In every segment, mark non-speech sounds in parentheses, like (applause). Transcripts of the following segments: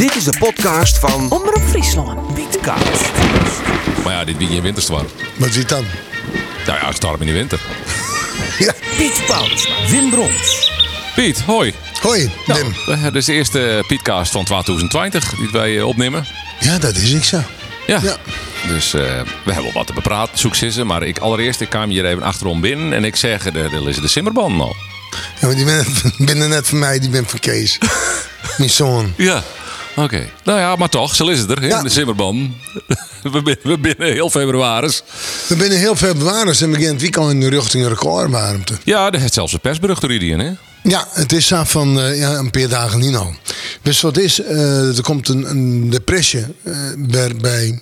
Dit is de podcast van Omroep Friesland. Pietcast. Maar ja, dit ben je winterstorm. Wat zit dan? Nou ja, storm in de winter. (laughs) Ja. Piet Paulusma, Wim Brons. Piet, hoi. Hoi, Nou, Wim. dit is de eerste Pietcast van 2020 die wij eh, opnemen. Ja, dat is ik zo. Ja. Ja. Dus eh, we hebben wel wat te bepraten, successen. Maar ik, allereerst, ik kwam hier even achterom binnen en ik zeg, er is de simmerband al. Ja, maar die ben, (laughs) binnen net van mij, die ben van Kees. (laughs) Mijn zoon. Ja. Oké. Nou ja, maar toch, zo is het er, Ja. de simmerband. (laughs) we, binnen, we binnen heel februari. We binnen heel bewoners en begint wie kan in de richting recordwarmte. Ja, er heeft zelfs een persbericht door iedereen, hè? Ja, het is zo van eh, ja, een paar dagen niet al. Dus wat is, eh, er komt een, een depressie eh, bij,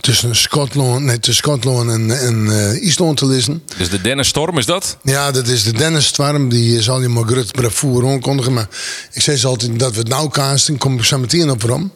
tussen Schotland, nee, tussen Schotland en, en IJsland te lezen. Dus de Dennis Storm is dat? Ja, dat is de Dennis Storm. Die zal je maar grut bravoer aankondigen. Maar ik zeg ze altijd dat we het nou casten. Kom ik zo meteen op waarom.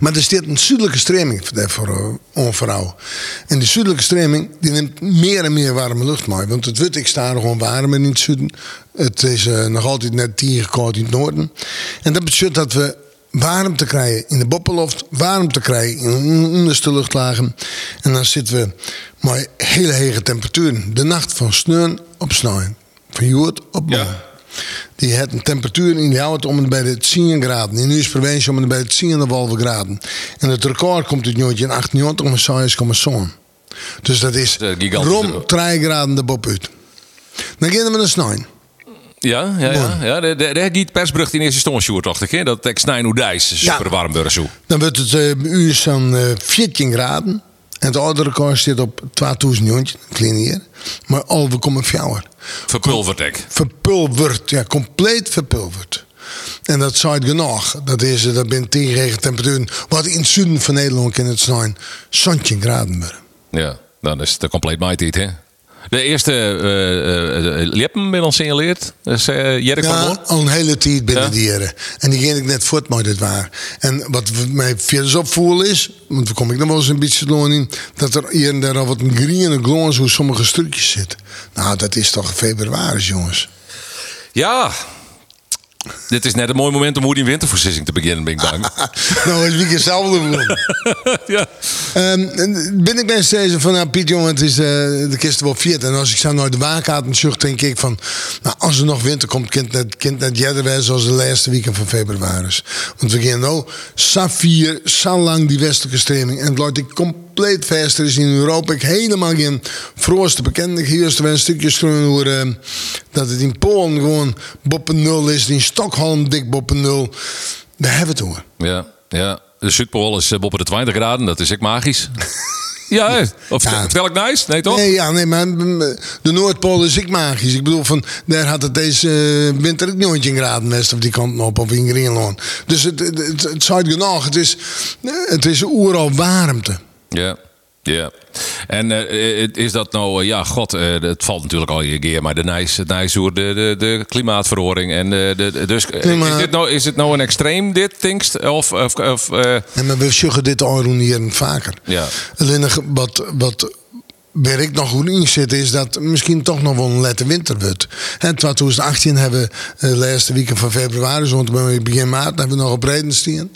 Maar er staat een zuidelijke stroming voor de voor, uh, vrouw. En die zuidelijke stroming die neemt meer en meer warme lucht mee. Want het wordt ik sta gewoon warmer in het zuiden. Het is eh, nog altijd net 10 koud in het noorden. En dat betekent dat we warmte krijgen in de boppenloft. Warmte krijgen in de onderste luchtlagen. En dan zitten we met hele hege temperaturen. De nacht van sneeuw op sneeuw. Van jood op Ja. Die heeft een temperatuur in die houdt om en bij de 10 graden. In nieuws provincie om en bij de 10,5 graden. En het record komt uit 1998 om 6,7. Dus dat is is, rond 3 graden de bob uit. Dan beginnen we naar snijn. Ja, ja, ja. ja de, de, de, die persbericht in eerste dacht ik, hè? Dat ik snij hoe dijs super warm zo. Dan wordt het eh, bij u zo'n eh 14 graden. En het oude record zit op 2000 jontje, klein hier. Maar al we komen fjouwer. Verpulverd ik. Verpulverd, ja, compleet verpulverd. En dat zei genoeg. Dat is, dat ben tegen temperaturen. Wat in het zuiden van Nederland kan het zijn, 17 graden worden. Ja, dan is het compleet maaitijd, hè? De eerste uh, uh, lippen ben al signaleerd. Dus uh, Jerk van Ja, Moor. al een hele tijd binnen Ja? die. En die ging ik net voort met dit waar. En wat mij verder opvoelen is, want we kom ik nog wel eens een beetje loon in, dat er hier en daar al wat een groene glons hoe sommige stukjes zitten. Nou, dat is toch februari, jongens. Ja. Dit is net een mooi moment om hoe die winterversissing te beginnen, ben ik bang. (laughs) nou, is wie zelf doen. (laughs) ja. En ben ik best deze van, nou Piet jongen, het is eh, de kist wel viert. En als ik zo naar de waakaart zucht, denk ik van, nou als er nog winter komt, kind net, kind net jeder zoals de laatste weekend van februari. Want we gaan nou, vier, zo lang die westelijke stroming. En het loopt ik compleet verster is in Europa. Ik helemaal geen vrooste bekend. Ik hier is er wel een stukje schreeuwen hoe eh, dat het in Polen gewoon boppen nul is. In Stockholm dik boppen nul. Daar hebben we het over. ja, ja. De Zuidpool is uh, boven de 20 graden. Dat is ook magisch. (laughs) ja, of Ja. vertel ik nice? Nee, toch? Nee, ja, nee, maar mm, de Noordpool is ik magisch. Ik bedoel, van, daar had het deze eh, winter ook nooit in graden west of die kant op of in Greenland. Dus het, het, het, het zou genoeg. Het is, eh, het is oeral warmte. Ja. Ja. En eh, eh, is dat nou, eh, ja, god, het valt natuurlijk al je keer, maar de nijs, het nijs door de, de, de klimaatverhoring. En de, dus maar- is, dit nou, is het nou een extreem, dit, thinkst? Of, of, of En maar we zeggen dit al vaker. Ja. Alleen wat, wat waar ik nog goed in zit, is dat misschien toch nog wel een lette winter wordt. En 2018 hebben we de laatste weken van februari, zo begin maart, hebben we nog op reden staan.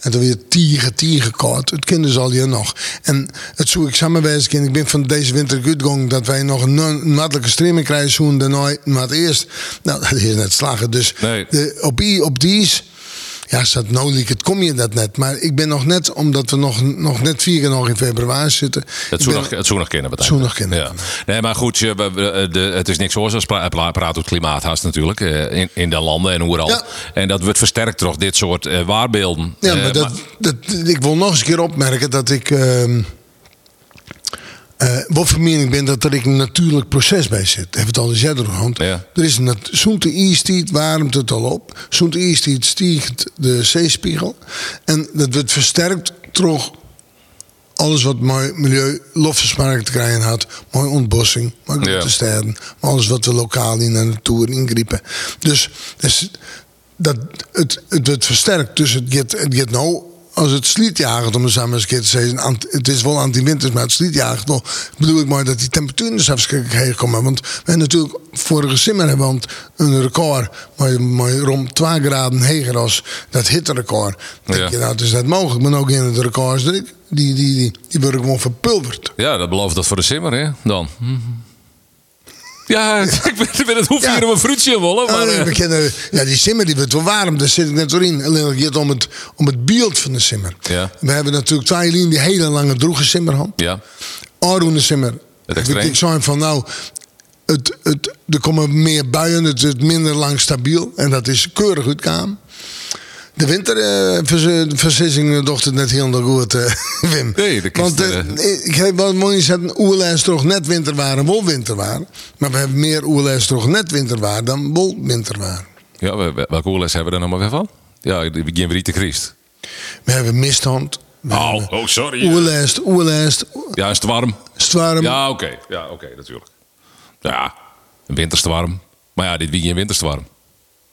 En toen weer tiegen, tiegen koud. Het kind is al hier nog. En het zoek ik samenwijzen, ik ben van deze winter uitgegaan dat wij nog een, makkelijke streaming krijgen, zo'n daarna, maar het eerst, nou, (laughs) dat is net slagen. Dus Nee. de, op, die, op die is, ja, nou liek het kom je dat net. Maar ik ben nog net, omdat we nog, nog net vier keer nog in februari zitten. het ben- nog, het zou nog kennen. Zou nog kennen. Ja. Nee, maar goed, je, we- we- de, het is niks zoals als pra- pra- praat het klimaat haast natuurlijk. eh, In, in de landen en overal. Ja. En dat wordt versterkt door dit soort eh, waarbeelden. Ja, Eh, maar, dat, dat, ik wil nog eens een keer opmerken dat ik. ehm eh, wat voor mening ben dat er een natuurlijk proces bij zit. Heeft het al eens eerder gehad. Ja. Er is een te ijstijd warmt het al op. Zo'n te ijstijd stijgt de zeespiegel. En dat wordt versterkt door alles wat mooi milieu lofversmarkt te krijgen had. Mooi ontbossing, mooi grote Ja. steden. Maar alles wat we lokaal in de natuur ingrijpen. Dus, dus dat, het, het wordt versterkt. Dus het gaat, het gaat nou als het slietjagert, om het samen eens een keer te zeggen, het is wel anti-winters, maar het slietjagert nog, bedoel ik maar dat die temperaturen dus afschrikkelijk heen komen. Want we hebben natuurlijk vorige simmer hebben we een record, maar, maar rond 2 graden heger als dat hitterecord. Dan denk Ja. je, nou, is dat mogelijk, maar ook in het records, die, die, die, die, die worden gewoon verpulverd. Ja, dat belooft dat voor de simmer, hè? Dan. Ja, (laughs) ik ben, het hoef Ja. hier om een fruitje willen, maar... Nee, eh, we kennen, ja, die simmer die wordt wel warm, daar zit ik net doorheen. Alleen het gaat om het, om het beeld van de simmer. Ja. We hebben natuurlijk twee die hele lange droege simmer had. ja, Arroende simmer. Ik zei van nou, het, het, er komen meer buien, het is minder lang stabiel. En dat is keurig uitgaan. De winterversissing docht het net heel goed, eh, (laughs) Wim. Nee, dat is Want eh, ik heb wel mooi zeggen, oerlijst toch net winter waren, wol winter waren. Maar we hebben meer oerlijst toch net winter waren dan wol winter waren. ja we- we- welke oorles hebben we er nog maar weer van? Ja, gaan weer niet te Christ. We hebben misthand. We Oh, hebben oh, sorry. Oerlijst, oerlijst, Ja, is het warm? stwarm. Ja, oké. Ja, oké, natuurlijk. Ja, een winterste warm. Maar ja, dit weekend geen winterste warm.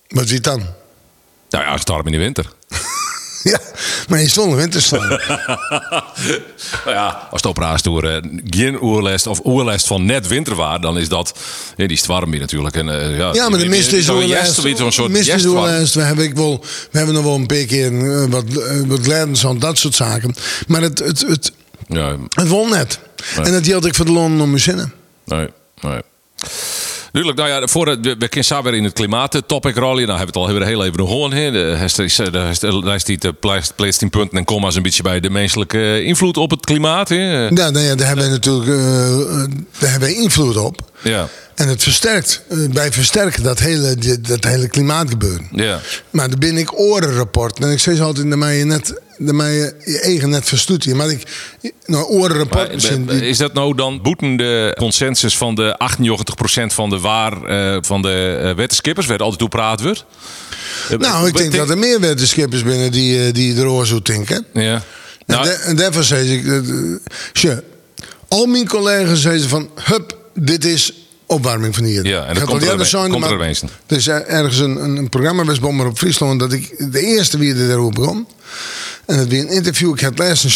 Wat zit dan? Nou ja, storm in de winter. Ja, maar wel een winterstorm. nou ja, als het op uh, geen oerlijst of oerlijst van net winterwaar, dan is dat, ja, die warm hier natuurlijk. En, eh, ja, Ja, maar de mist is soort Mist is oerlijst. We hebben, ik wel, we hebben nog wel een paar keer eh, wat, eh, wat leidens aan dat soort zaken. Maar het, het, het, Ja, het won net. Nee. En dat hield ik voor de Londen om mijn zinnen. nee, nee. Tuurlijk, nou ja, voor het, we we samen weer in het klimaattopic rollen. Nou, hebben we het al heel even gehoord. Hester is, eh, die plaatst in punten en comma's een beetje bij de menselijke invloed op het klimaat. Ja, nou ja, daar hebben we natuurlijk eh, eh, daar hebben we invloed op. Ja, En het versterkt, eh, wij versterken dat hele, dat hele klimaatgebeuren. ja. Maar dan ben ik orenrapport. En ik zeg altijd, dat mij je net, mij je, je eigen net verstoet hier. Maar ik, nou, orenrapport misschien. eh, is dat nou dan boetende consensus van de 98% van de waar eh, van de uh, wetenschappers, waar altijd toe praat wordt? Nou, ik denk dat er meer wetenschappers binnen die, die erover zo denken. Ja. En, Nou, de- en daarvoor zei ik, tja, al mijn collega's zeiden van, hup, dit is opwarming van hier. Ja, en dat komt er zijn, komt er maar. Er is er- ergens een, een, een programma bij Bommer op Friesland dat ik de eerste wie er daarover begon. En dat weer een interview. Ik had laatst een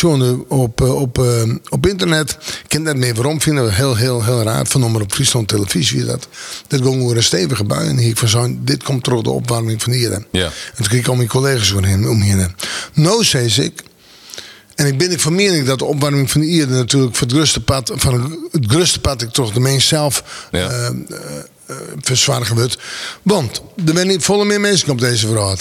op, eh, op, eh, op internet. Ik ken dat meer waarom. Vinden we heel, heel, heel raar. Van op Friesland televisie. Dat, dat ging over een stevige bui. En ik van zo'n, dit komt terug de opwarming van hier. Ja. En toen kreeg ik al mijn collega's voorheen om hier. Nou, zei ik. En ik ben ik van mening dat de opwarming van de Ieren natuurlijk voor het grootste pad, van het grootste pad ik toch de mens zelf Ja. verzwaardigen wordt. Want er zijn niet volle meer mensen op deze verhaal.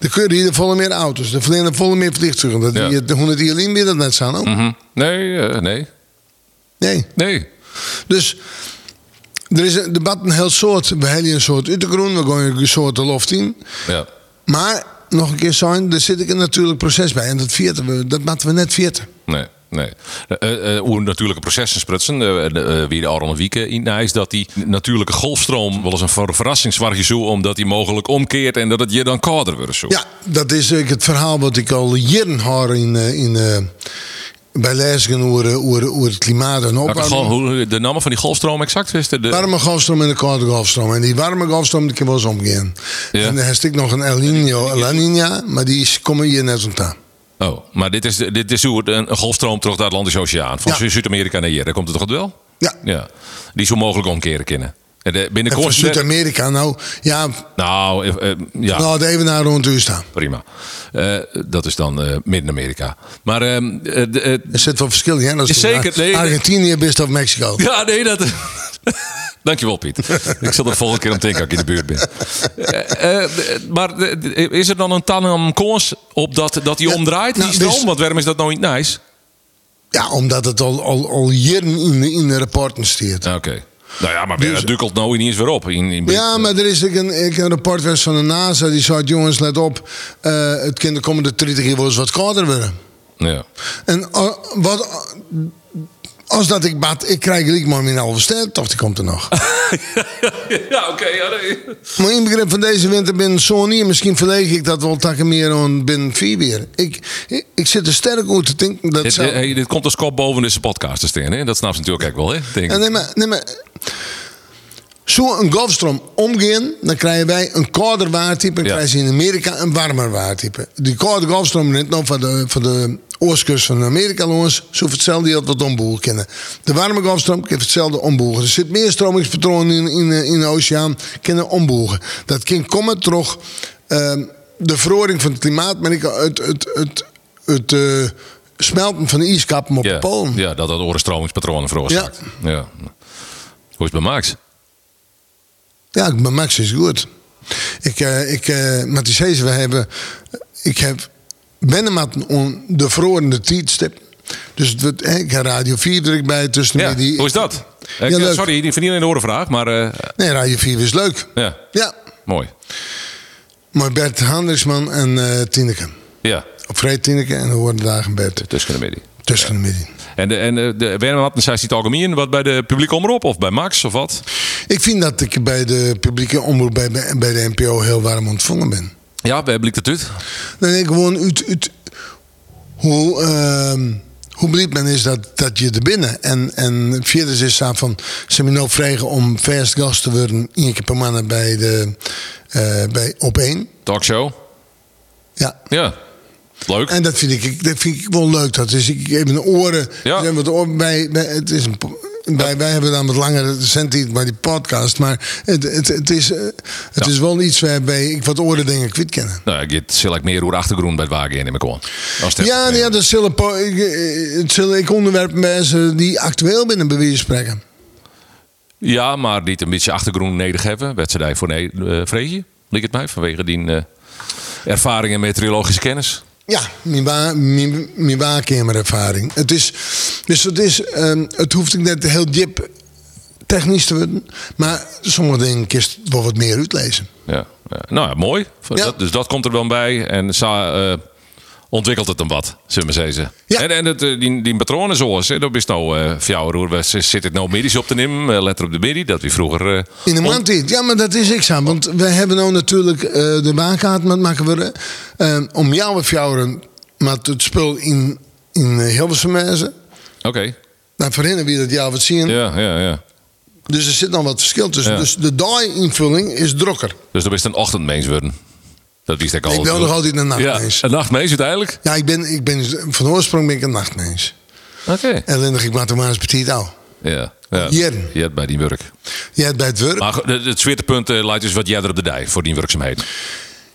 Er kunnen hier volle meer auto's, er verlenen volle meer vliegtuigen. Dat Ja. die, de 100 Ierlien weer dat net staan ook. mhm. Nee, nee, Nee. nee. Dus er is een debat een heel soort. We hebben hier een soort uitgroen, we gaan een soort de loft in. Ja. Maar nog een keer zijn, er zit ik een natuurlijk proces bij. En dat vierten we, dat moeten we net vierten. Nee, nee. Hoe natuurlijke processen sprutsen, wie de een week in is dat die natuurlijke golfstroom wel eens een ver- verrassing zwaar je zo, omdat die mogelijk omkeert en dat het je dan kouder wordt. Zo. Ja, dat is het verhaal wat ik al jaren hoor in, in, bij lezingen over, over, over het klimaat en opwarming. hoe de naam van die golfstroom exact is? De, Warme golfstroom en de koude golfstroom. En die warme golfstroom die kan wel eens omgaan. Ja. En dan heb ik nog een El Niño, La Niña, maar die is- komen hier net ontdaan. Oh, maar dit is, dit is hoe het- een golfstroom terug naar de Atlantische Oceaan. Van Ja. Zuid-Amerika naar hier. Daar komt het toch wel? Ja. Ja. Die zo mogelijk omkeren kunnen. De, binnenkort... Zuid-Amerika, nou, ja, Nou, eh, ja. nou, even naar rond u staan. Prima. Eh, dat is dan eh, Midden-Amerika. Maar ehm, eh, de, eh, Er zit wel verschil in. hè, als Zeker, nee, Argentinië best of Mexico. ja, nee, dat. (laughs) Dankjewel, Piet. ik zal er volgende keer om denken als ik in de buurt ben. Eh, maar is er dan een tandem koers op dat, dat die Ja, omdraait, nou, die stroom? dus- Want waarom is dat nou niet nice? Ja, omdat het al, al, al jaren in, de- in de rapporten staat. Oké. Nou ja, maar Dus- het dukkelt nou ineens weer op. In, in, Ja, maar er is ook een, ik een rapport geweest van de NASA die zei: jongens, let op, eh, het kind de komende 30 jaar wel eens wat kouder worden. Ja. En eh, wat, als dat ik bad, ik krijg ik maar mijn halve ster, of die komt er nog. (laughs) ja, oké. ja, nee. maar in begrip van deze winter ben niet, misschien verleeg ik dat wel takken meer aan binnen vier weer. Ik, ik, ik zit er sterk over te denken dat Dit, hey, dit komt als kop boven deze podcast te staan, hè? Dat snap ze natuurlijk ook wel, hè? Denk. Ja, nee, maar, nee, maar, Zo een golfstroom omgaan, dan krijgen wij een kouder waartype. En Ja. krijgen ze in Amerika een warmer waartype. Die koude golfstroom net nog van de, van de oostkust van Amerika langs. Zo hetzelfde dat wat kennen. De warme golfstroom kan hetzelfde omboegen. Er zit meer stromingspatronen in, in, in de oceaan kunnen omboegen. Dat kan komen door ehm, de verhoring van het klimaat, maar ik het, het, het, het eh, smelten van de ijskappen op de polen. ja dat dat oorenstromingspatronen veroorzaakt. Ja. Hoe is het bij Max? Ja, bij Max is goed. Ik, eh ik, eh met die we hebben, ik heb on- de verorende tijdstip. Dus het wordt, ik heb Radio 4 druk bij tussen Ja, die. hoe is dat? Ik- Ja, sorry, die verdien in de orenvraag, maar eh, Nee, Radio 4 is leuk. ja, Ja, mooi. maar Bert Hendriksman en eh Tineke. Ja, Op vrij Tineke en dan worden dagen Bert. tussen de midden. Tussen de midden. En de, en de, de wat, zei het algemeen, wat bij de publieke omroep of bij Max of wat? Ik vind dat ik bij de publieke omroep bij, bij bij de NPO heel warm ontvangen ben. Ja, waar blikt het uit? Nee, gewoon uit, uit hoe, ehm hoe men is dat, dat je er binnen. En, en verder is dat van, ze hebben nou vragen om vast gast te worden, één keer per maand bij de, eh, bij op één. Talkshow? Ja. Ja, leuk. En dat vind ik, dat vind ik wel leuk. Dat is, ik heb een oren. Ja. zijn wat oren bij, bij, het is een, bij, wij hebben dan wat langere zendtijd bij die podcast. Maar het, het, het, is, eh, het Ja. is wel iets waarbij ik wat oren dingen kwijt kennen. Nou, ik get select meer de achtergrond bij het wagen in mijn het Ja, even- ja dat zullen, ik, eh, het zullen ik onderwerpen mensen die actueel binnen van spreken. ja, maar niet een beetje achtergrond nodig hebben. Werd ze daar voor nee, uh, vreesje? Liek het mij, vanwege die eh, ervaring en meteorologische kennis. Ja, mijn, wa mijn, mijn waarkamerervaring. Het is, dus het, is, ehm, het hoeft ook net heel diep technisch te worden. Maar sommige dingen je wel wat meer uitlezen. Ja, ja. Nou ja, mooi. Ja. Dat, dus dat komt er dan bij. En Sa eh, ontwikkelt het dan wat, zullen we zeggen. Ja. En, en het, eh, die, die patronen zoals, hè, dat is nou uh, voor. We zitten het nou medisch op te nemen, eh, letter op de midi, dat we vroeger... eh, In de maand niet. Ja, maar dat is ik aan. Want we hebben nou natuurlijk eh, de baankaart met maken we eh, om jou of jou met het spul in, in eh, Hilversum. Oké, Nou, voor hen wie dat jou wat zien. ja, ja, ja. Dus er zit nog wat verschil tussen. Ja. Dus de dag-invulling is drukker. Dus dan is een ochtendmens worden. Dat wist ik al. Ik wil nog altijd een Ja, nachtmens. een nachtmens uiteindelijk? Ja, ik ben, ik ben van oorsprong ben ik een nachtmens. Oké. En dan ik mathematisch petit al. Ja. ja. Jeren. Ja, bij die werk. Jij hebt bij het werk. Maar het, eh, lijkt dus wat jij er op de dij voor die werkzaamheden.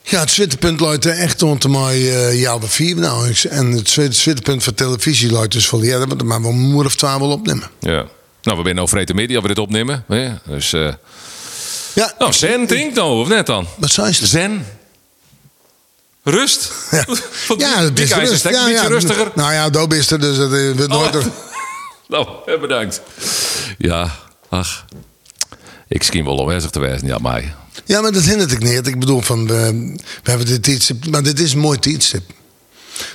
Ja, het zwitterpunt luidt echt onder mij uh, jou bij vier. Nou, en het zwit- zwitterpunt voor televisie luidt dus voor ja, dat maar wel een moer of twaalf wel opnemen. Ja. Nou, we zijn nou vreten media, we dit opnemen. Dus, eh Ja, nou, zen drinkt nou, of net dan? wat zei ze? Zen. Rust. Ja, (laughs) ja het is rust. rustiger. Nou ja, daar is er, dus dat eh, wordt nooit... Oh. (laughs) Nou, eh, bedankt. Ja, ach. Ik schijn wel onwezig te wezen, ja, maar... Ja, maar dat hindert ik niet. Ik bedoel, van, we, we hebben dit tijdstip, maar dit is een mooi tijdstip.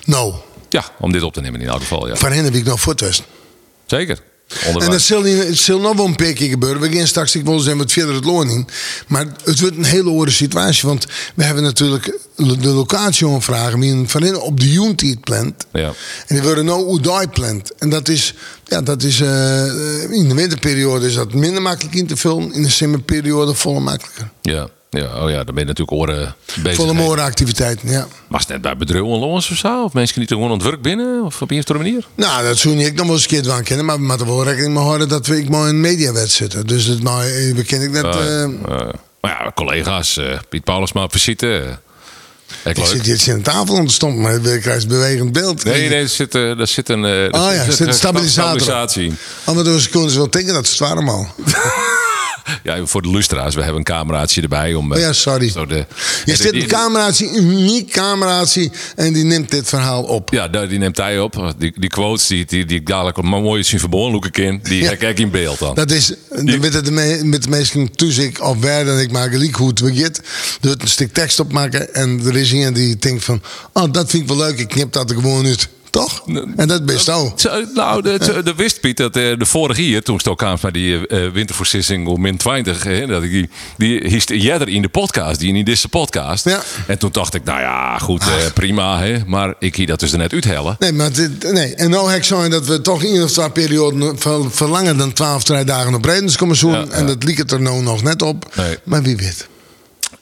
Nou, Ja, om dit op te nemen in elk geval, ja. van hen heb ik nog voetwest. Zeker. En dat zal, niet, het zal nog wel een paar keer gebeuren. We gaan straks, ik wil zijn wat verder het loon in. Maar het wordt een hele andere situatie. Want we hebben natuurlijk de locatie aanvragen. Die van hen op de Unity plant. Ja. En die worden nou Oudai plant. En dat is, ja, dat is eh, in de winterperiode is dat minder makkelijk in te vullen. In de zomerperiode volle makkelijker. Ja, ja, oh ja, dan ben je natuurlijk oren bezig. Volle mooie activiteiten, ja. Was het net bij bedrijven los of zo? Of mensen niet gewoon aan het werk binnen? Of op een of andere manier? Nou, dat zou ik nog wel eens een keer aan kennen. Maar we moeten wel rekening mee houden dat we ik maar in een mediawet zitten. Dus maar, eh, we kennen ik net... maar ja, collega's, eh, Piet Paulus maar op visite. eh, ik zit hier aan tafel en stond, maar ik krijg een bewegend beeld. Nee, nee, er zit, eh, er zit een... er Oh ja, er zit een stabilisator. stabilisatie. Anders konden ze wel denken dat ze het waren al. (laughs) Ja, voor de lustra's, we hebben een cameraatje erbij. Om, eh, Oh ja, sorry. Zo de, Je zit een cameratie, een uniek cameratie en die neemt dit verhaal op. Ja, die neemt hij op. Die, die quotes die, die, die ik dadelijk maar mooi zien verboren loeken in, die Ja. ik in beeld dan. Dat is met, de, me- met de meesten toezicht of waar en ik maak een leak hoe het begint. Wordt een stuk tekst opmaken en er is iemand die denkt van, oh dat vind ik wel leuk, ik knip dat er gewoon uit. Toch? En dat best ook. Zo, Nou, de, wist Piet dat eh, de vorige jaar, toen ik aan met die eh winterversissing om min 20, hè, dat ik die, die hiest jij in de podcast, die in deze podcast. Ja. En toen dacht ik, nou ja, goed, eh, prima, hè, maar ik hier dat dus er net uithellen. Nee, maar dit, nee. En nou ik zo dat we toch in of twee perioden ver- verlangen dan 12, 3 dagen op redens komen. Ja, En dat liep het er nou nog net op. Nee. Maar wie weet.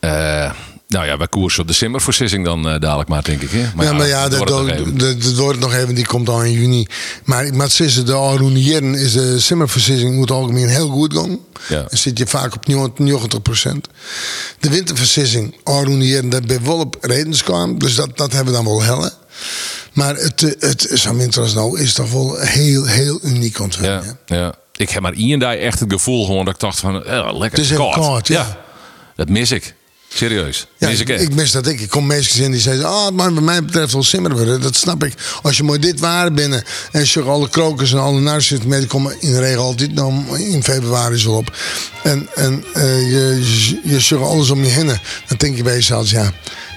Eh, nou ja, wij koersen op de simmerversissing dan eh, dadelijk maar, denk ik. Hè? ja, maar ja, het dat wordt het nog wordt even. de, de wordt nog even, die komt al in juni. Maar ik moet zeggen, de Arunieren is de simmerversissing moet algemeen heel goed gaan. Ja. Dan zit je vaak op 90% De winterversissing, Arunieren, dat bij wel op redens kwam. Dus dat, dat hebben we dan wel hellen. Maar het, eh, het als nou is toch wel heel, heel uniek ontwikkeld. Ja, ja. Ik heb maar één dag echt het gevoel gewoon dat ik dacht van, eh, lekker Het is koud, ja. Dat mis ik. Serieus. Ja, ik mis dat ik. Ik kom mensen in die zeggen, ah, maar wat mij betreft wel simmer. Dat snap ik. Als je mooi dit waren binnen en je alle krokers en alle narcissen mee, die komen in de regel altijd nou, in februari zo op. En, en eh, je, je, je alles om je heen. Dan denk je bij jezelf, ja,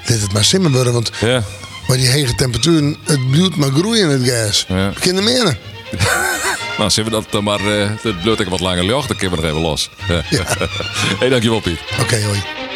dit het maar simmer. Want Ja. maar die hege temperaturen, het bloed maar groeien in het gas. Ja. Kinderen menen. (laughs) Nou, zullen we dat dan maar, eh het bloed ik wat langer lucht, dan kunnen we nog even los. Ja. (laughs) hey, dankjewel Piet. Oké, hoi.